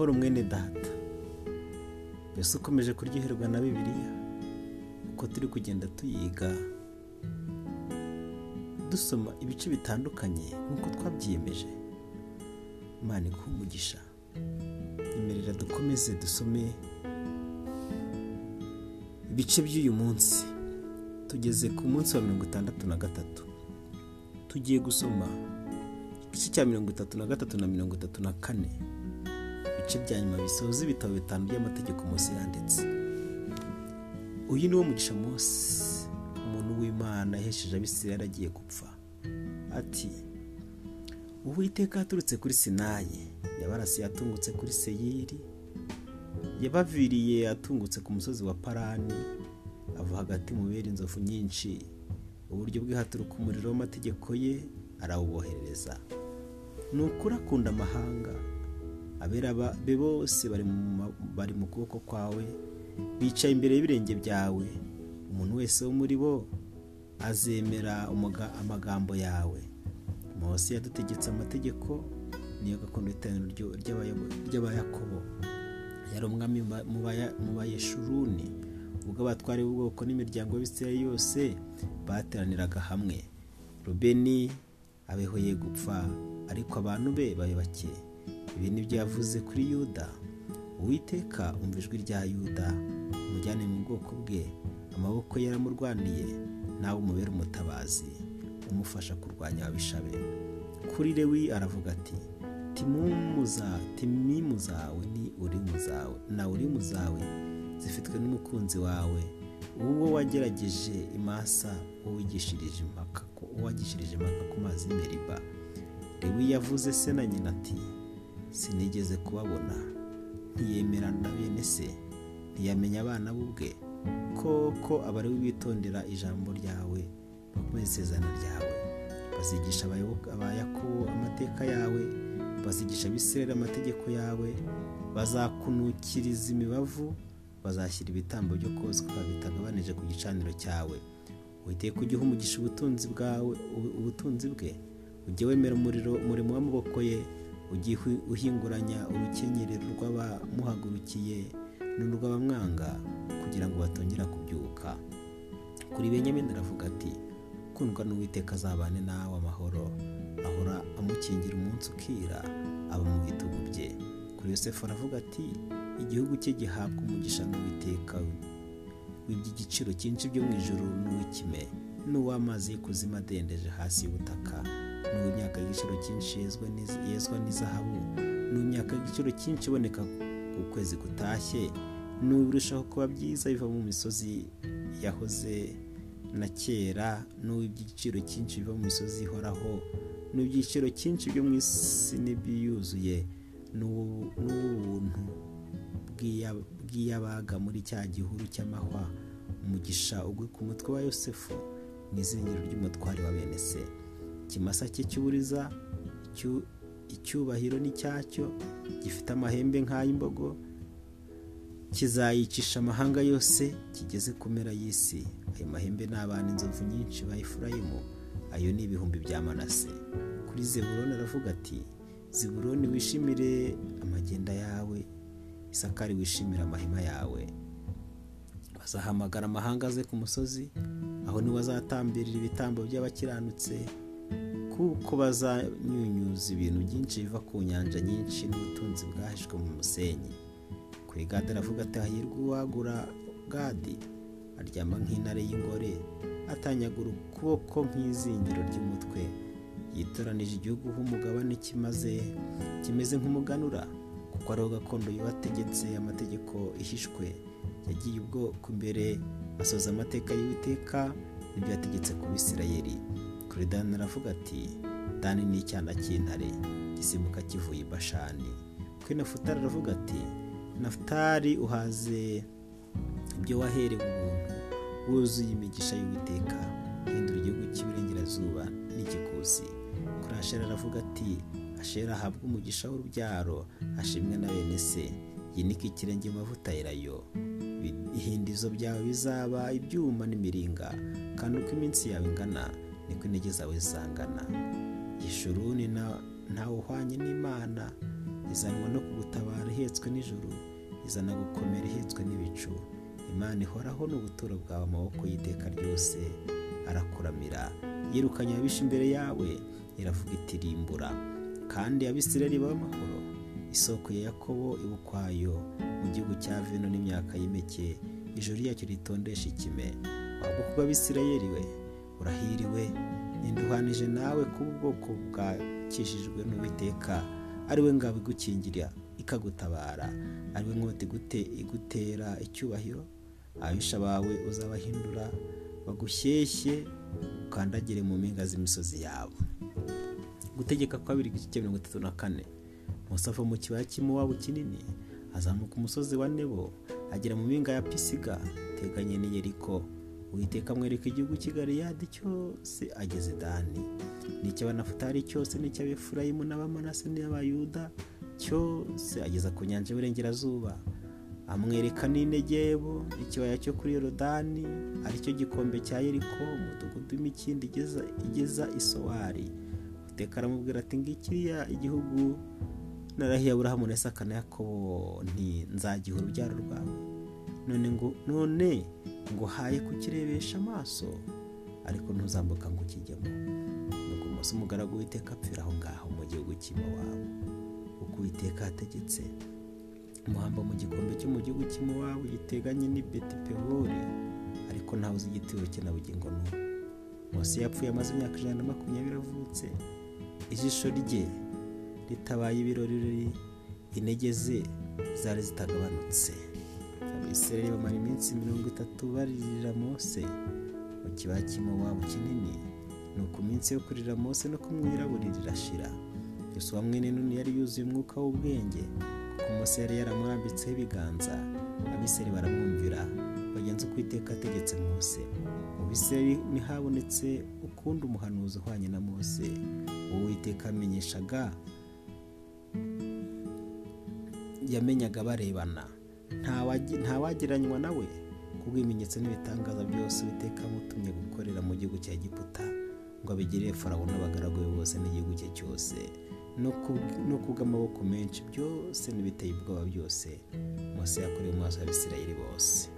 amahoro mwene data. Mbese ukomeje kuryoherwa na bibiliya? Uko turi kugenda tuyiga. Dusoma ibice bitandukanye nk'uko twabyiyemeje. Imana umugisha. Nyemerera dukomeze dusome ibice by'uyu munsi. Tugeze ku munsi wa mirongo itandatu na gatatu. Tugiye gusoma igice cya mirongo itatu na gatatu na mirongo itatu na kane. Ibice bya nyuma bisoza ibitabo bitanu by'amategeko Mose yanditse. Uyu ni wo mugisha Mose umuntu w'imana yahesheje abisirayeli agiye gupfa. Ati uwiteka yaturutse kuri sinayi yabarasiye atungutse kuri seyiri yabaviriye atungutse ku musozi wa parani ava hagati mu bera inzovu nyinshi. Uburyo bwe haturuka umuriro w'amategeko ye arawuboherereza. Ni ukuri akunda amahanga. Abera be bose bari mu kuboko kwawe bicaye imbere y'ibirenge byawe. Umuntu wese wo muri bo azemera amagambo yawe. Mose yadutegetse amategeko niyo gakondo y'iteraniro ry'abayakobo. Yari umwami mu bayeshuruni. Ubwo abatwari b'ubwoko n'imiryango y'abisirayeli yose bateraniraga hamwe. Rubeni abehoye gupfa ariko abantu be babe ibi ni byo yavuze kuri yuda. Uwiteka umva ijwi rya yuda. Umujyane mu bwoko bwe. Amaboko ye yaramurwaniye nawe umubere umutabazi. Umufasha kurwanya ababishabe. Kuri lewi aravuga ati timimu zawe ni urimu zawe na urimu zawe zifitwe n'umukunzi wawe. Uwo wagerageje imasa uwagishirije impaka ku mazi y'imeriba lewi yavuze se na nyina ati sinigeze kubabona. Ntiyemera na bene se ntiyamenya abana b'ubwe koko abari bitondera ijambo ryawe bakomeza isezerano ryawe. Bazigisha abayakobo amateka yawe bazigisha abisirayeli amategeko yawe bazakunukiriza imibavu bazashyira ibitambo byo kozwa bitagabanije ku gicaniro cyawe. Witeka ujye umugisha ubutunzi bwawe ubutunzi bwe ujye wemera umurimo w'amaboko ye ujye uhinguranya urukenyerero rw'abamuhagurukiye n'urw'abamwanga kugira ngo batongera kubyuka. Kuri benyamini aravuga ati kundwa n'uwiteka azabane nawe amahoro ahora amukingira umunsi ukira aba mu bitugu bye. Kuri yosefu aravuga ati igihugu cye gihabwa umugisha n'uwiteka w'iby'igiciro cyinshi byo mu ijoro n'uw'ikime n'uw'amazi y'ikuzimu adendeje hasi y'ubutaka. N'uw'imyaka y'igiciro cyinshi yezwa n'izahabu n'uw'imyaka y'igiciro cyinshi iboneka ku kwezi gutashye n'ubirushaho kuba byiza biva mu misozi yahoze na kera n'uw'iby'igiciro cyinshi biva mu misozi ihoraho n'uw'ibyiciro cyinshi byo mu isi n'ibyiyuzuye n'ubuntu bw'iyabaga muri cya gihuru cy'amahwa umugisha ugwe ku mutwe wa yosefu mu izingiro ry'umutware wa bene se. Ikimasa cye cy'uburiza icyubahiro n'icyacyo gifite amahembe nk'ay'imbogo kizayicisha amahanga yose kigeze ku mpera y'isi. Ayo mahembe ni abantu inzovu nyinshi ba efurayimu ayo ni ibihumbi bya manase. Kuri zeburoni aravuga ati zeburoni wishimire amagenda yawe isakari wishimire amahema yawe. Bazahamagara amahanga aze ku musozi aho ni ho bazatambirira ibitambo by'abakiranutse kuko bazanyunyuza ibintu byinshi biva ku nyanja nyinshi n'ubutunzi bwahishwe mu musenyi. Kuri gadi aravuga ati hahirwa uwagura gadi aryama nk'intare y'ingore atanyagura ukuboko nk'izingiro ry'umutwe. Yitoranije igihugu nk'umugabane kimaze kimeze nk'umuganura kuko ariho gakondo yubategetse amategeko ihishwe. Yagiye ubwoko imbere asoza amateka y'uwiteka n'ibyo yategetse ku bisirayeri kuri dani aravuga ati dani ni icyana cy'intare gisimbuka kivuye i bashani. Kuri nafutari aravuga ati nafutari uhaze ibyo waherewe ubuntu wuzuye imigisha y'uwiteka hindura igihugu cy'iburengerazuba n'igikusi kuri ashera aravuga ati ashera ahabwa umugisha w'urubyaro ashimwe na bene se. Yinike ikirenge mu mavuta yerayo. Ihindizo byawe bizaba ibyuma n'imiringa kandi uko iminsi yawe ingana niko intege zawe zangana gishuruni ntawe uhwanye n'imana. Izanwa no kugutabara ihetswe n'ijuru izana gukomera ihetswe n'ibicu. Imana ihoraho n'ubuturo bwawe amaboko y'iteka ryose arakuramira. Yirukanye ababisha imbere yawe iravuga iti rimbura kandi abisirayeli b'amahoro isoko ya yakobo ibukwayo mu gihugu cya vino n'imyaka y'impeke ijuru ryacyo ritondesha ikime. Wabwo bw'abisirayeli we urahiriwe. Ninduhanije nawe kuba ubwoko bwakishijwe n'uwiteka ari we ngabo igukingira ikagutabara. Ari we nkota igutera icyubahiro. Ababisha bawe uzabahindura bagushyeshye ukandagire mu mpinga z'imisozi yabo gutegeka kwa bibiri igice cya mirongo itatu na kane. Musava mu kibaya cy'umuwabo kinini azamuka umusozi wa nebo agera mu mpinga ya pisiga teganye n'iyeriko uwiteka amwereka igihugu cy'igariyadi cyose ageze dani. N'icy'abanafutari cyose n'icy'abefurayimu n'abamanase n'abayuda cyose ageza ku nyanja y'uburengerazuba. Amwereka n'inegebo ikibaya cyo kuri yorodani ari cyo gikombe cya yeriko umudugudu w'imikindo igeza isowari uteka aramubwira ati ngikiriya igihugu narahiye aburahamu na yakobo nti nzagiha urubyaro rwawe. None ngo none ngo haye kukirebesha amaso ariko ntuzambuka ngo ukijyemo. Nuko umunsi umugaragu witeka apfira aho ngaho mu gihugu cy'imowabu. Uko uwiteka yategetse umuhamba mu gikombe cyo mu gihugu cy'imowabu giteganye n'i betipewori ariko ntawe uzi igitero cye na bugingo n'ubu munsi yapfuye amaze imyaka ijana na makumyabiri avutse. Ijisho rye ritabaye ibirori intege ze zari zitagabanutse. Abisirayeli bamara iminsi mirongo itatu baririra mose mu kibaya cy'imowabu kinini. Ni uku minsi yo kurira mose no kumwiraburira irashira. Yosuwa mwene nuni yari yuzuye umwuka w'ubwenge kuko mose yari yaramurambitseho ibiganza. Abisirayeli baramwumvira. Bagenza uko iteka ategetse mose. Mu bisirayeli ntihabonetse ukundi umuhanuzi uhwanye na mose. Uwo witeka amenyeshaga yamenyaga barebana ntawageranywa nawe kubw'ibimenyetso n'ibitangaza byose witeka amutumye gukorera mu gihugu cya giputa ngo abigirire farawo n'abagaragu be bose n'igihugu cye cyose. No kubw'amaboko menshi byose n'ibiteye ubwoba byose mose yakorewe mu maso y'abisirayeli bose.